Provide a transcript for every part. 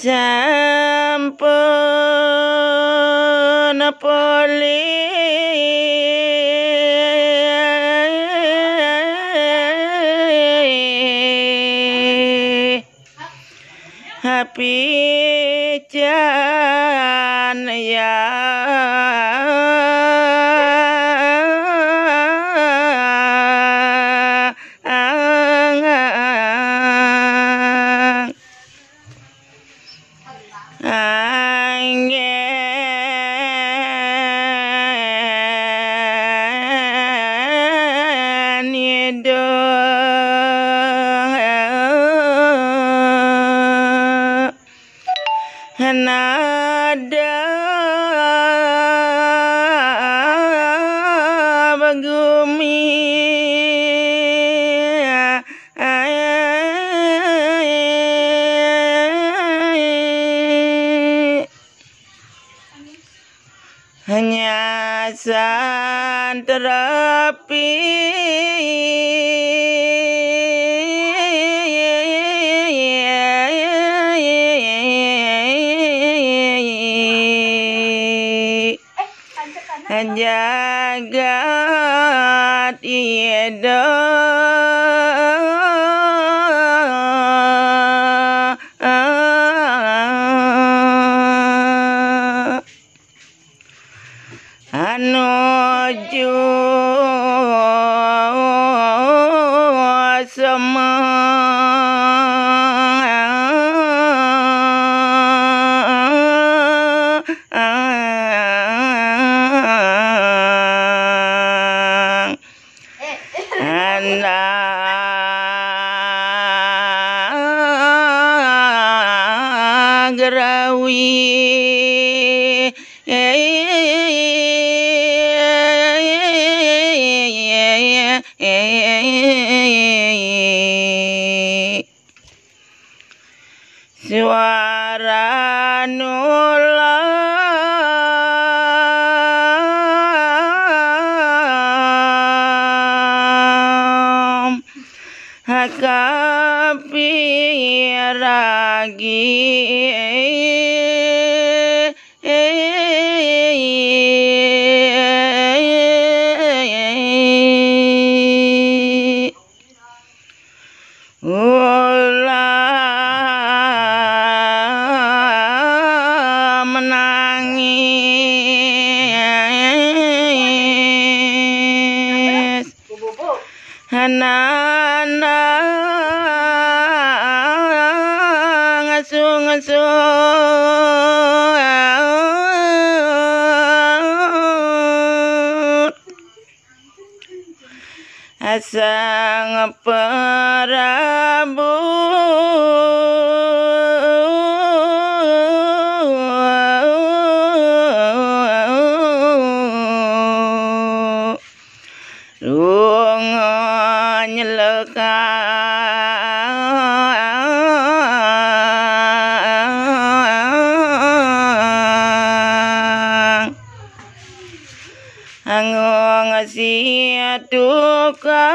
sampun poli Happy Jan ya nada bagumi hanya santerapi jagat ida anuju gerawi suara nulam Ula menangis. Hanana Asang Prabu. Lunga nyelekang Angong sia duka.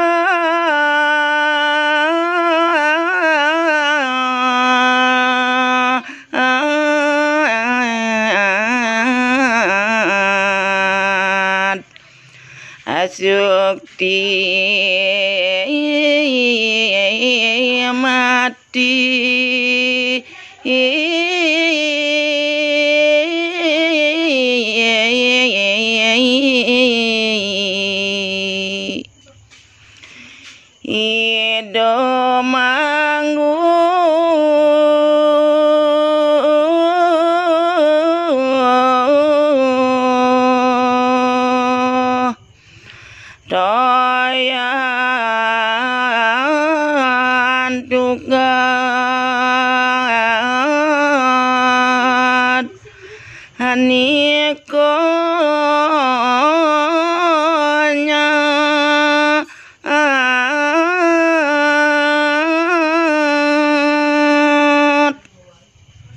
Asukti mati Ido manggu. Doyan tugat